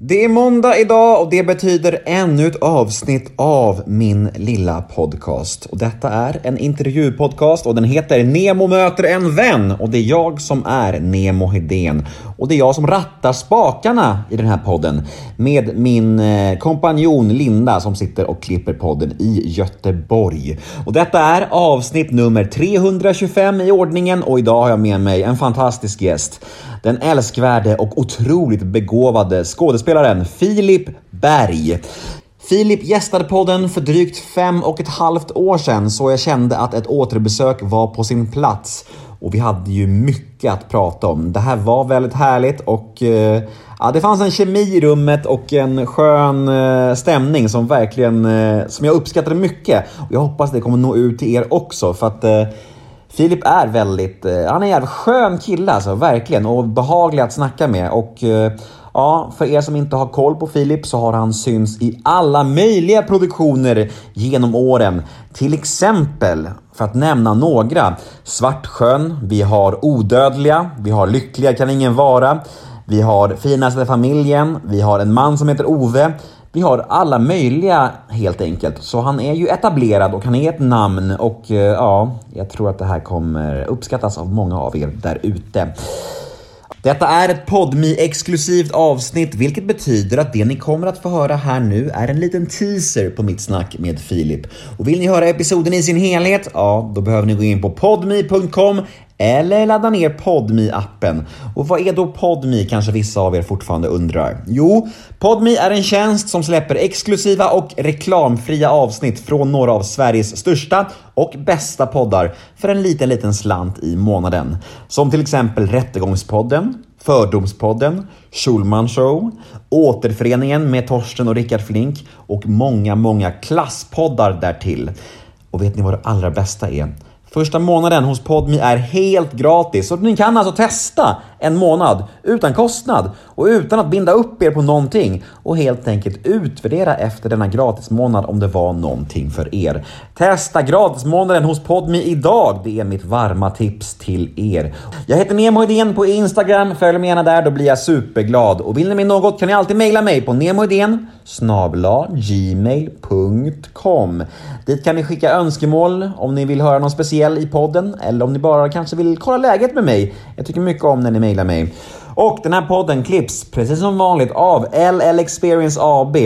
Det är måndag idag och det betyder ännu ett avsnitt av min lilla podcast. Och detta är en intervjupodcast och den heter Nemo möter en vän och det är jag som är Nemo Hedén. Och det är jag som rattar spakarna i den här podden med min eh, kompanjon Linda som sitter och klipper podden i Göteborg. Och detta är avsnitt nummer 325 i ordningen och idag har jag med mig en fantastisk gäst. Den älskvärde och otroligt begåvade skådespelaren Filip Berg. Filip gästade podden för drygt fem och ett halvt år sedan så jag kände att ett återbesök var på sin plats. Och vi hade ju mycket att prata om. Det här var väldigt härligt och eh, ja, det fanns en kemi i rummet och en skön eh, stämning som verkligen eh, som jag uppskattade mycket. Och jag hoppas det kommer nå ut till er också för att eh, Filip är väldigt, eh, han är en jävligt skön kille alltså, verkligen. Och behaglig att snacka med. Och eh, ja, för er som inte har koll på Filip så har han syns i alla möjliga produktioner genom åren. Till exempel, för att nämna några, Svartsjön, vi har Odödliga, vi har Lyckliga kan ingen vara, vi har Finaste familjen, vi har En man som heter Ove, vi har alla möjliga helt enkelt. Så han är ju etablerad och han är ett namn och eh, ja, jag tror att det här kommer uppskattas av många av er där ute. Detta är ett podmi exklusivt avsnitt, vilket betyder att det ni kommer att få höra här nu är en liten teaser på mitt snack med Filip. Och vill ni höra episoden i sin helhet? Ja, då behöver ni gå in på podmi.com eller ladda ner podmi appen Och vad är då Podmi kanske vissa av er fortfarande undrar? Jo, Podmi är en tjänst som släpper exklusiva och reklamfria avsnitt från några av Sveriges största och bästa poddar för en liten, liten slant i månaden. Som till exempel Rättegångspodden, Fördomspodden, Schulman Show, Återföreningen med Torsten och Rickard Flink och många, många klasspoddar därtill. Och vet ni vad det allra bästa är? Första månaden hos Podmi är helt gratis, så ni kan alltså testa en månad utan kostnad och utan att binda upp er på någonting och helt enkelt utvärdera efter denna gratismånad om det var någonting för er. Testa gratismånaden hos Podmi idag. Det är mitt varma tips till er. Jag heter Nemo Idén på Instagram. Följ mig gärna där, då blir jag superglad. Och vill ni mig något kan ni alltid mejla mig på nemoidén gmail.com. Dit kan ni skicka önskemål om ni vill höra någon speciell i podden eller om ni bara kanske vill kolla läget med mig. Jag tycker mycket om när ni mejla mig. Och den här podden klipps precis som vanligt av LL Experience AB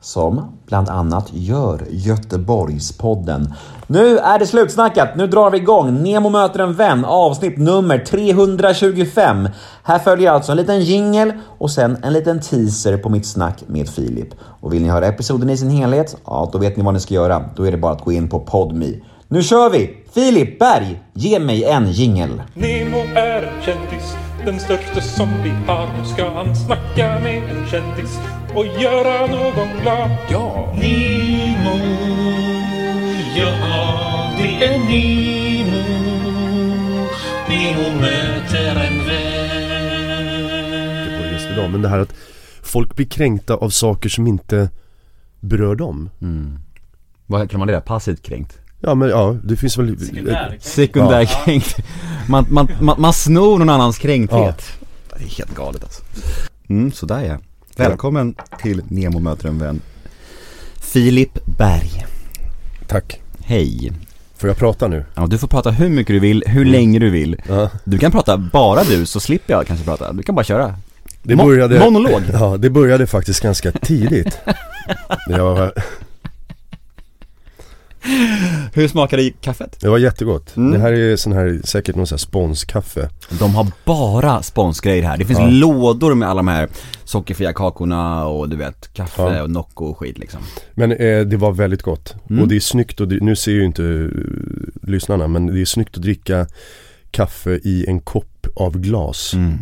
som bland annat gör Göteborgspodden. Nu är det slutsnackat, nu drar vi igång Nemo möter en vän avsnitt nummer 325. Här följer alltså en liten jingel och sen en liten teaser på mitt snack med Filip. Och vill ni höra episoden i sin helhet? Ja, då vet ni vad ni ska göra. Då är det bara att gå in på Podme. Nu kör vi! Filip Berg, ge mig en jingel. Nemo är en kändis, den största som vi har. Nu ska han snacka med en kändis och göra någon glad. Ja! Nemo, ja det är Nemo. Nemo möter en vän. på just idag. Men det här att folk blir kränkta av saker som inte berör dem. Vad kan man det? Passivt kränkt? Ja men ja, det finns väl Sekundärkränkt. Man, man, man, man snor någon annans kränkthet. Det är helt galet alltså. Mm, sådär ja. Välkommen till Nemo möter en vän. Filip Berg. Tack. Hej. Får jag prata nu? Ja, du får prata hur mycket du vill, hur länge du vill. Ja. Du kan prata bara du, så slipper jag kanske prata. Du kan bara köra. Det började, monolog. Ja, det började faktiskt ganska tidigt. var, Hur smakar kaffet? det var jättegott. Mm. Det här är sån här, säkert någon sån här sponskaffe. De har bara sponsgrejer här. Det finns Ja. lådor med alla de här sockerfria kakorna och du vet, kaffe Ja. och Nocco och skit liksom. Men eh, det var väldigt gott. Mm. Och det är snyggt och nu ser ju inte uh, lyssnarna men det är snyggt att dricka kaffe i en kopp av glas. Mm.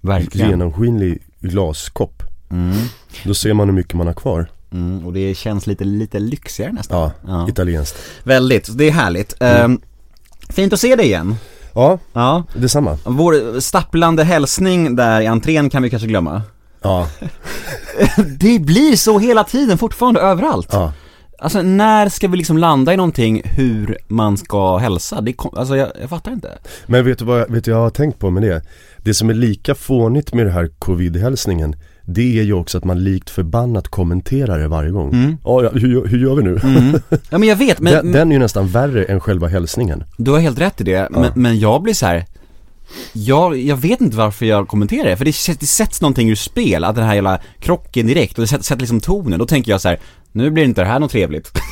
Verkligen. Genomskinlig glaskopp. Mm. Då ser man hur mycket man har kvar. Mm. Och det känns lite, lite lyxigare nästan. Ja, Ja. italienskt. Väldigt, så det är härligt. Ehm, fint att se dig igen. Ja, Ja. detsamma. Vår stapplande hälsning där i entrén kan vi kanske glömma. Ja, Det blir så hela tiden fortfarande överallt. ja. Alltså när ska vi liksom landa i någonting hur man ska hälsa? Det kom, alltså jag, jag fattar inte. Men vet du vad vet du, jag har tänkt på med det? Det som är lika fånigt med det här covid-hälsningen Det är ju också att man likt förbannat kommenterar det varje gång. Mm. Ja, ja hur, hur gör vi nu? Mm. Ja men jag vet, men, den, den är ju nästan värre än själva hälsningen. Du har helt rätt i det, men, men jag blir så här. Jag, jag vet inte varför jag kommenterar det, för det, det sätts någonting ur spel, att den här hela krocken direkt, och det sätter, sätter liksom tonen, då tänker jag så här. nu blir inte det här något trevligt.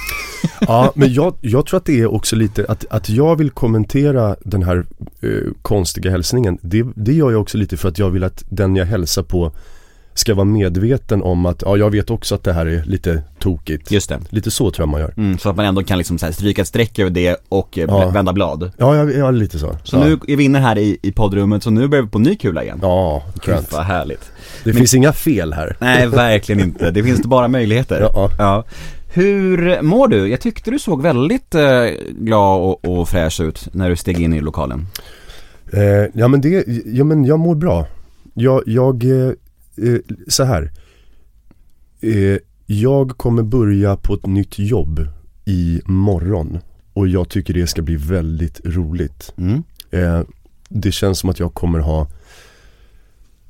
Ja, men jag, jag tror att det är också lite att, att jag vill kommentera den här eh, konstiga hälsningen. Det, det gör jag också lite för att jag vill att den jag hälsar på ska vara medveten om att, ja jag vet också att det här är lite tokigt. Just det. Lite så tror jag man gör. Mm, så att man ändå kan liksom så här stryka ett streck över det och eh, Ja. vända blad. Ja, jag är lite så. Så ja. nu är vi inne här i, i poddrummet, så nu börjar vi på ny kula igen. Ja, skönt. vad härligt. Det finns inga fel här. Nej, verkligen inte. Det finns bara möjligheter. Ja. ja. Hur mår du? Jag tyckte du såg väldigt eh, glad och, och fräsch ut när du steg in i lokalen. Eh, ja men det, ja men jag mår bra. Jag, jag, eh, så här. Eh, jag kommer börja på ett nytt jobb i morgon. Och jag tycker det ska bli väldigt roligt. Mm. Eh, det känns som att jag kommer ha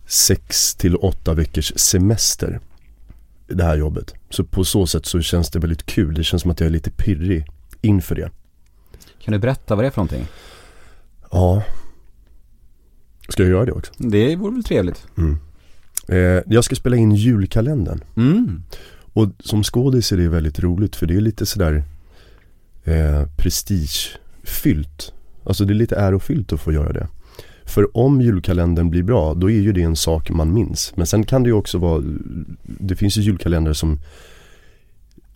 sex till åtta veckors semester. Det här jobbet. Så på så sätt så känns det väldigt kul. Det känns som att jag är lite pirrig inför det. Kan du berätta vad det är för någonting? Ja. Ska jag göra det också? Det vore väl trevligt? Eh, jag ska spela in julkalendern. Mm. Och som skådis är det väldigt roligt för det är lite sådär eh, prestigefyllt. Alltså det är lite ärofyllt att få göra det. För om julkalendern blir bra, då är ju det en sak man minns. Men sen kan det ju också vara, det finns ju julkalendrar som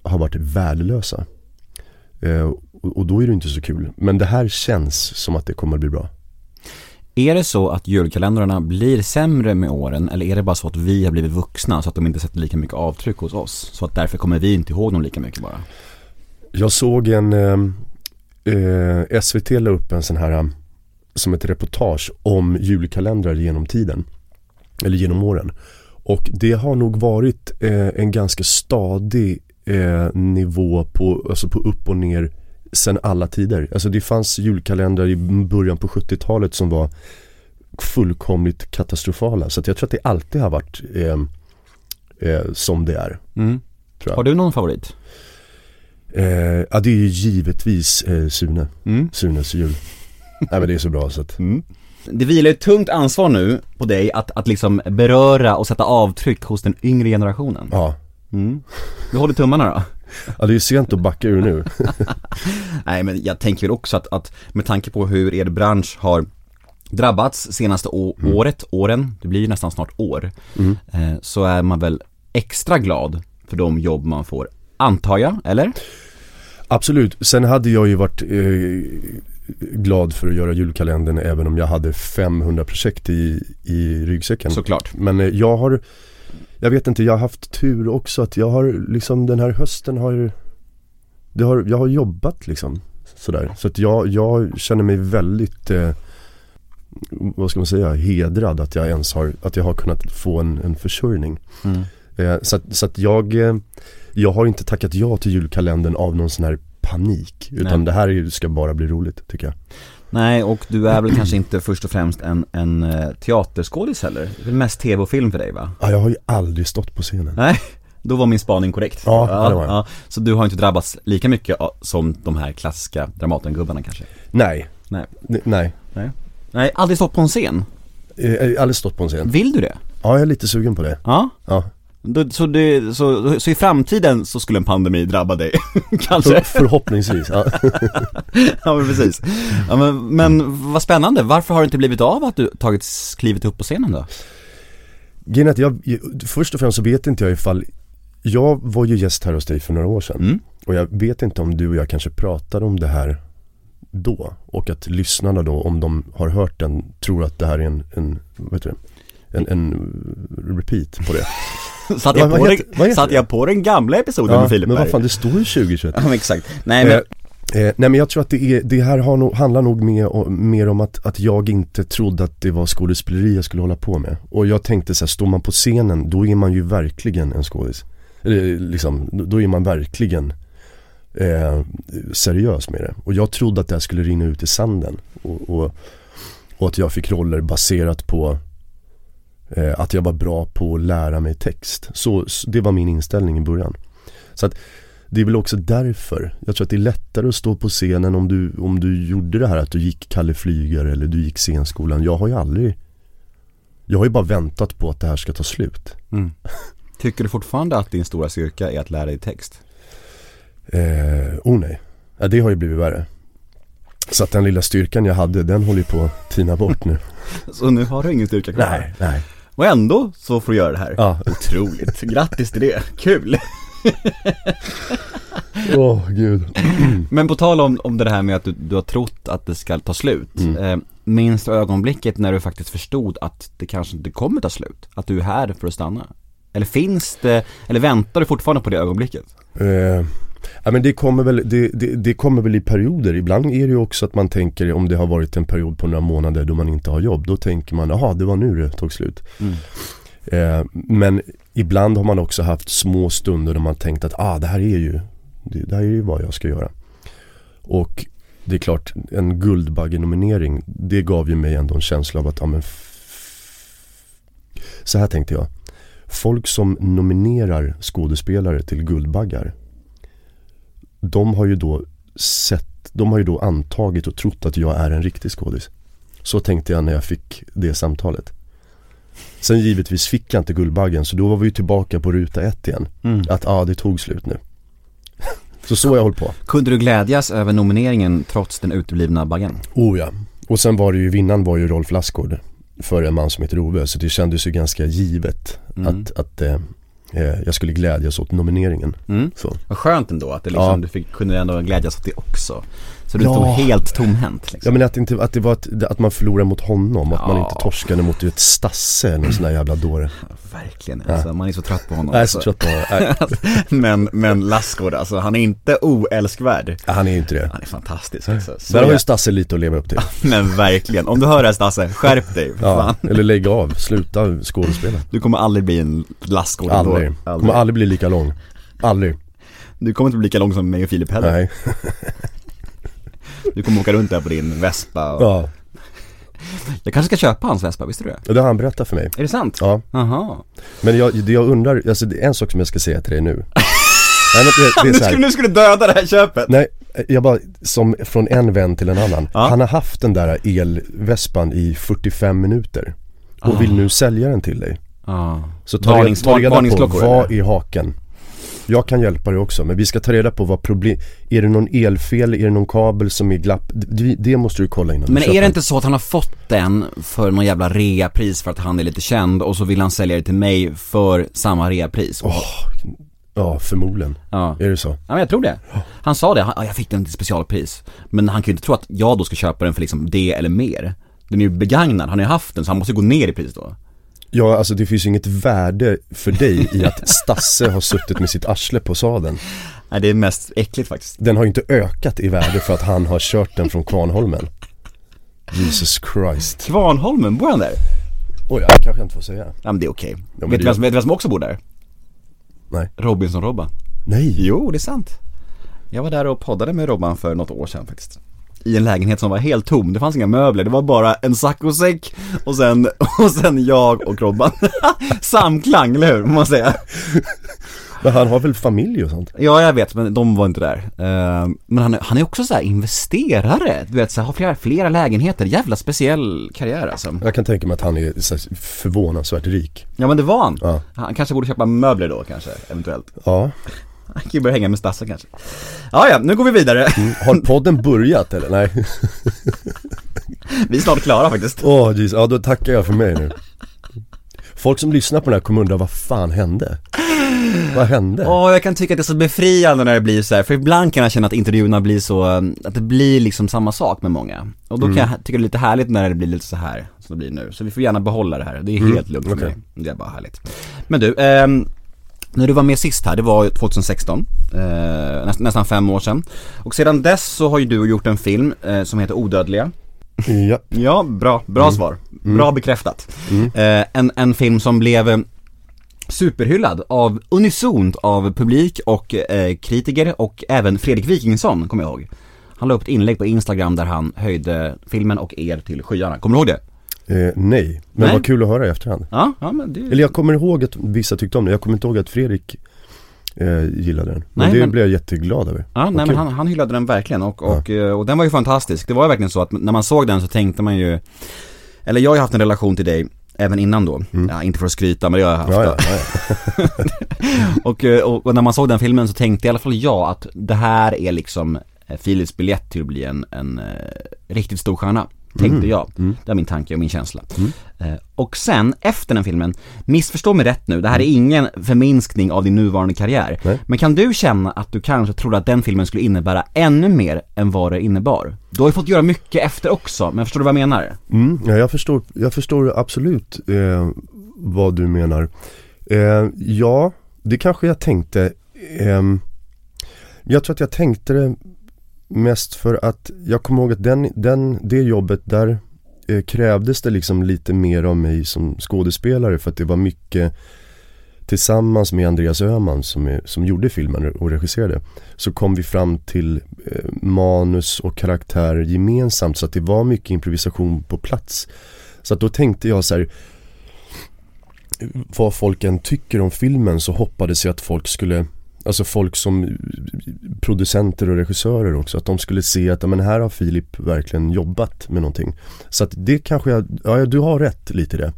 har varit värdelösa. Eh, och, och då är det inte så kul. Men det här känns som att det kommer att bli bra. Är det så att julkalendrarna blir sämre med åren eller är det bara så att vi har blivit vuxna så att de inte sätter lika mycket avtryck hos oss? Så att därför kommer vi inte ihåg dem lika mycket bara? Jag såg en, eh, eh, SVT la upp en sån här, eh, som ett reportage om julkalendrar genom tiden. Eller genom åren. Och det har nog varit eh, en ganska stadig eh, nivå på, alltså på upp och ner sen alla tider. Alltså det fanns julkalendrar i början på 70-talet som var fullkomligt katastrofala. Så att jag tror att det alltid har varit eh, eh, som det är. Mm. Har du någon favorit? Eh, ja det är ju givetvis eh, Sune. Mm. Sunes jul. Nej men det är så bra så att. Det vilar ett tungt ansvar nu på dig att, att liksom beröra och sätta avtryck hos den yngre generationen. Ja. Mm. Du håller tummarna då? Ja det är ju sent att backa ur nu. Nej men jag tänker väl också att, att med tanke på hur er bransch har drabbats senaste å- året, åren, det blir ju nästan snart år, Mm. eh, så är man väl extra glad för de jobb man får, antar jag, eller? Absolut. Sen hade jag ju varit eh, glad för att göra julkalendern även om jag hade 500 projekt i, i ryggsäcken. Såklart. Men eh, jag har, jag vet inte, jag har haft tur också att jag har liksom den här hösten har, det har jag har jobbat liksom sådär. Så att jag, jag känner mig väldigt, eh, vad ska man säga, hedrad att jag ens har, att jag har kunnat få en, en försörjning. Mm. Eh, så att, så att jag, eh, jag har inte tackat ja till julkalendern av någon sån här panik. Utan Nej. det här ska bara bli roligt tycker jag. Nej, och du är väl kanske inte först och främst en, en eh, teaterskådis heller? Det är mest tv och film för dig va? Ja, jag har ju aldrig stått på scenen. Nej, då var min spaning korrekt. Ja, ja, det var den. Så du har inte drabbats lika mycket som de här klassiska Dramatengubbarna kanske? Nej, Nej. N- nej. Nej, aldrig stått på en scen? Eh, Jag har aldrig stått på en scen. Vill du det? Ja, jag är lite sugen på det. Ja? Ja. Så, det, så, så i framtiden så skulle en pandemi drabba dig, För, kanske? förhoppningsvis. Ja. ja men precis. Ja, men, men vad spännande, varför har det inte blivit av att du tagit klivet upp på scenen då? Grejen att jag- först och främst så vet inte jag ifall Jag var ju gäst här hos dig för några år sedan Mm. Och jag vet inte om du och jag kanske pratade om det här då Och att lyssnarna då, om de har hört den, tror att det här är en, en vad heter det? En, en repeat på det Satt jag, på, den, heter- heter satt jag på den gamla episoden Ja, med Filip men vad fan, det står ju 2021 Ja men exakt. Nej men, Eh, eh, nej men jag tror att det, är, det här har nog, handlar nog mer, om- mer om att, att jag inte trodde att det var skådespeleri jag skulle hålla på med. Och jag tänkte så här, står man på scenen då är man ju verkligen en skådis. Eller liksom, då är man verkligen eh, seriös med det. Och jag trodde att det här skulle rinna ut i sanden. Och, och, och att jag fick roller baserat på Eh, att jag var bra på att lära mig text. Så, det var min inställning i början. Så att det är väl också därför. Jag tror att det är lättare att stå på scenen om du, om du gjorde det här att du gick Kalle Flygare eller du gick scenskolan. Jag har ju aldrig Jag har ju bara väntat på att det här ska ta slut. Tycker du fortfarande att din stora styrka är att lära dig text? Eh, oh nej. Ja, det har ju blivit värre. Så att den lilla styrkan jag hade, den håller ju på att tina bort nu. Så nu har du ingen styrka kvar? nej. Och ändå så får du göra det här? Ja. Otroligt, grattis till det, kul! Åh gud. Men på tal om, om det här med att du, du har trott att det ska ta slut Mm. eh, Minns du ögonblicket när du faktiskt förstod att det kanske inte kommer ta slut? Att du är här för att stanna? Eller finns det, eller väntar du fortfarande på det ögonblicket? Eh, ja men det kommer väl, det, det, det kommer väl i perioder. Ibland är det ju också att man tänker om det har varit en period på några månader då man inte har jobb. Då tänker man, jaha det var nu det tog slut. Eh, men ibland har man också haft små stunder då man tänkt att ah det här är ju, det, det här är ju vad jag ska göra. Och det är klart, en Guldbagge-nominering, det gav ju mig ändå en känsla av att, ja men Så här tänkte jag. Folk som nominerar skådespelare till Guldbaggar De har ju då sett, de har ju då antagit och trott att jag är en riktig skådis Så tänkte jag när jag fick det samtalet Sen givetvis fick jag inte Guldbaggen så då var vi ju tillbaka på ruta ett igen Att ja, ah, det tog slut nu Så så har jag hållit på Kunde du glädjas över nomineringen trots den uteblivna baggen? Oh ja. Och sen var det ju, vinnaren var ju Rolf Lassgård för en man som heter Ove. Så det kändes ju ganska givet att, att eh, eh, jag skulle glädjas åt nomineringen. Mm. Så. Vad skönt ändå att det liksom, Ja. du fick, kunde ändå glädjas åt det också Så du Ja. stod helt tomhänt liksom. Ja men att, inte, att det var ett, att man förlorar mot honom, att man Ja. inte torskade mot ett Stasse eller någon sån där jävla dåre. Verkligen, alltså, man är så trött på honom Jag är så alltså. trött på honom. Nej, Men, men Lassgård alltså, han är inte oälskvärd Han är ju inte det. Han är fantastisk alltså. Så Där har ju Stasse lite att leva upp till. Men verkligen, om du hör det här Stasse, skärp dig för Ja, fan. eller lägga av, sluta skådespela. Du kommer aldrig bli en Lassgård ändå. Aldrig. Kommer aldrig bli lika lång. Aldrig. Du kommer inte bli lika lång som mig och Filip heller. Nej. Du kommer åka runt där på din Vespa och... Ja, Jag kanske ska köpa hans Vespa, visste du det? och det har han berättat för mig. Är det sant? Ja. Aha. Men jag, det jag undrar, alltså det är en sak som jag ska säga till dig nu. Nej, men det, det Nu skulle, du döda det här köpet! Nej, jag bara, som från en vän till en annan. Ja. Han har haft den där elvespan i 45 minuter. Och vill nu sälja den till dig. Ah. Så ta, Varnings- ta reda på vad är haken. Jag kan hjälpa dig också, men vi ska ta reda på vad problem, är det någon elfel, är det någon kabel som är glapp? Det, det måste du kolla innan Men är det inte så att han har fått den för någon jävla reapris för att han är lite känd och så vill han sälja det till mig för samma reapris? Ja, förmodligen. Ja. Är det så? Ja men jag tror det. Han sa det, han, ja, jag fick den till specialpris. Men han kan ju inte tro att jag då ska köpa den för liksom det eller mer. Den är ju begagnad, han har ju haft den så han måste gå ner i pris då. Ja, alltså det finns ju inget värde för dig i att Stasse har suttit med sitt arsle på sadeln. Nej det är mest äckligt faktiskt. Den har ju inte ökat i värde för att han har kört den från Kvarnholmen. Jesus Christ. Kvarnholmen, bor han där? Oj, det kanske jag inte får säga. Ja men det är okej. men vet, det- vem vet du vem som också bor där? Nej. Robinson-Robban. Nej. Jo, det är sant. Jag var där och poddade med Robban för något år sedan faktiskt. I en lägenhet som var helt tom, det fanns inga möbler, det var bara en saccosäck och sen, och sen jag och Robban. Samklang, eller hur? Må man säga. Men han har väl familj och sånt? Ja, jag vet, men de var inte där. Eh, Men han är, han är också så här investerare, du vet, så här, har flera, flera lägenheter, jävla speciell karriär alltså. Jag kan tänka mig att han är så förvånansvärt rik. Ja men det var han. Ja. Han kanske borde köpa möbler då kanske, eventuellt. Ja. Han kan ju börja hänga med Stasse kanske. Ja, ja, nu går vi vidare. Har podden börjat eller? Nej. Vi är snart klara faktiskt. Åh oh, ja då tackar jag för mig nu. Folk som lyssnar på den här kommer undra vad fan hände? Vad hände? Åh, jag kan tycka att det är så befriande när det blir så här, för ibland kan jag känna att intervjuerna blir så, att det blir liksom samma sak med många. Och då kan jag tycka det är lite härligt när det blir lite så här som det blir nu. Så vi får gärna behålla det här, det är helt lugnt för okej. mig. Det är bara härligt. Men du, ehm, när du var med sist här, det var 2016, eh, näst, nästan fem år sedan. Och sedan dess så har ju du gjort en film eh, som heter Odödliga. Ja. Ja, bra, bra svar. Bra bekräftat. Eh, en, en film som blev eh, superhyllad av unisont av publik och eh, kritiker och även Fredrik Wikingsson, kommer jag ihåg. Han la upp ett inlägg på Instagram där han höjde filmen och er till skyarna. Kommer du ihåg det? Eh, nej, men Nej. vad kul att höra i efterhand. Ja, ja men det Eller jag kommer ihåg att vissa tyckte om det, jag kommer inte ihåg att Fredrik eh, gillade den. Men Nej, det men- blev jag jätteglad över. Ja, Vad nej men han, han hyllade den verkligen och, och, eh, och den var ju fantastisk. Det var ju verkligen så att när man såg den så tänkte man ju Eller jag har ju haft en relation till dig även innan då. Ja, inte för att skryta men det har jag haft. Mm. Ja, ja, ja, Och, eh, och, och när man såg den filmen så tänkte i alla fall jag att det här är liksom eh, Philips biljett till att bli en, en eh, riktigt stor stjärna. Tänkte Mm. jag. Det är min tanke och min känsla. Eh, och sen, efter den filmen, missförstå mig rätt nu, det här är ingen förminskning av din nuvarande karriär. Mm. Nej. Men kan du känna att du kanske trodde att den filmen skulle innebära ännu mer än vad det innebar? Du har ju fått göra mycket efter också, men förstår du vad jag menar? Mm, ja jag, förstår, jag förstår absolut eh, vad du menar. Eh, ja, det kanske jag tänkte. ehm, jag tror att jag tänkte det mest för att jag kommer ihåg att den, den, det jobbet där eh, krävdes det liksom lite mer av mig som skådespelare för att det var mycket tillsammans med Andreas Öhman som, är, som gjorde filmen och regisserade så kom vi fram till eh, manus och karaktär gemensamt så att det var mycket improvisation på plats. Så att då tänkte jag så här vad folk än tycker om filmen så hoppades jag att folk skulle Alltså folk som producenter och regissörer också, att de skulle se att men här har Filip verkligen jobbat med någonting. Så att det kanske jag, ja du har rätt lite i det.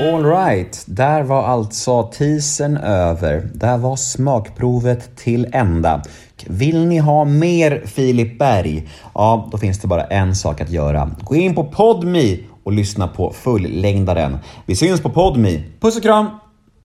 Alright, där var alltså teasern över. Där var smakprovet till ända. Vill ni ha mer Filip Berg? Ja, då finns det bara en sak att göra. Gå in på Podme och lyssna på fullängdaren. Vi syns på Podme. Puss och kram!